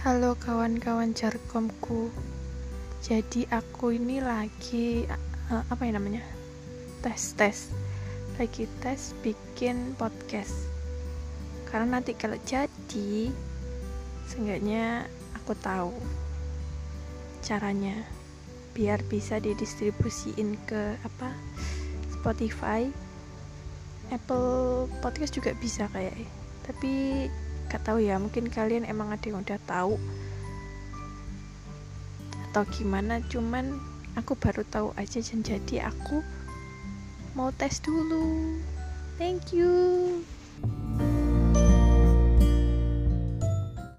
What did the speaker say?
Halo kawan-kawan jarkomku. Jadi aku ini lagi uh, apa ya namanya? Tes-tes. Lagi tes bikin podcast. Karena nanti kalau jadi seenggaknya aku tahu caranya biar bisa didistribusiin ke apa? Spotify. Apple Podcast juga bisa kayak. Tapi gak tahu ya mungkin kalian emang ada yang udah tahu atau gimana. Cuman aku baru tahu aja dan jadi aku mau tes dulu. Thank you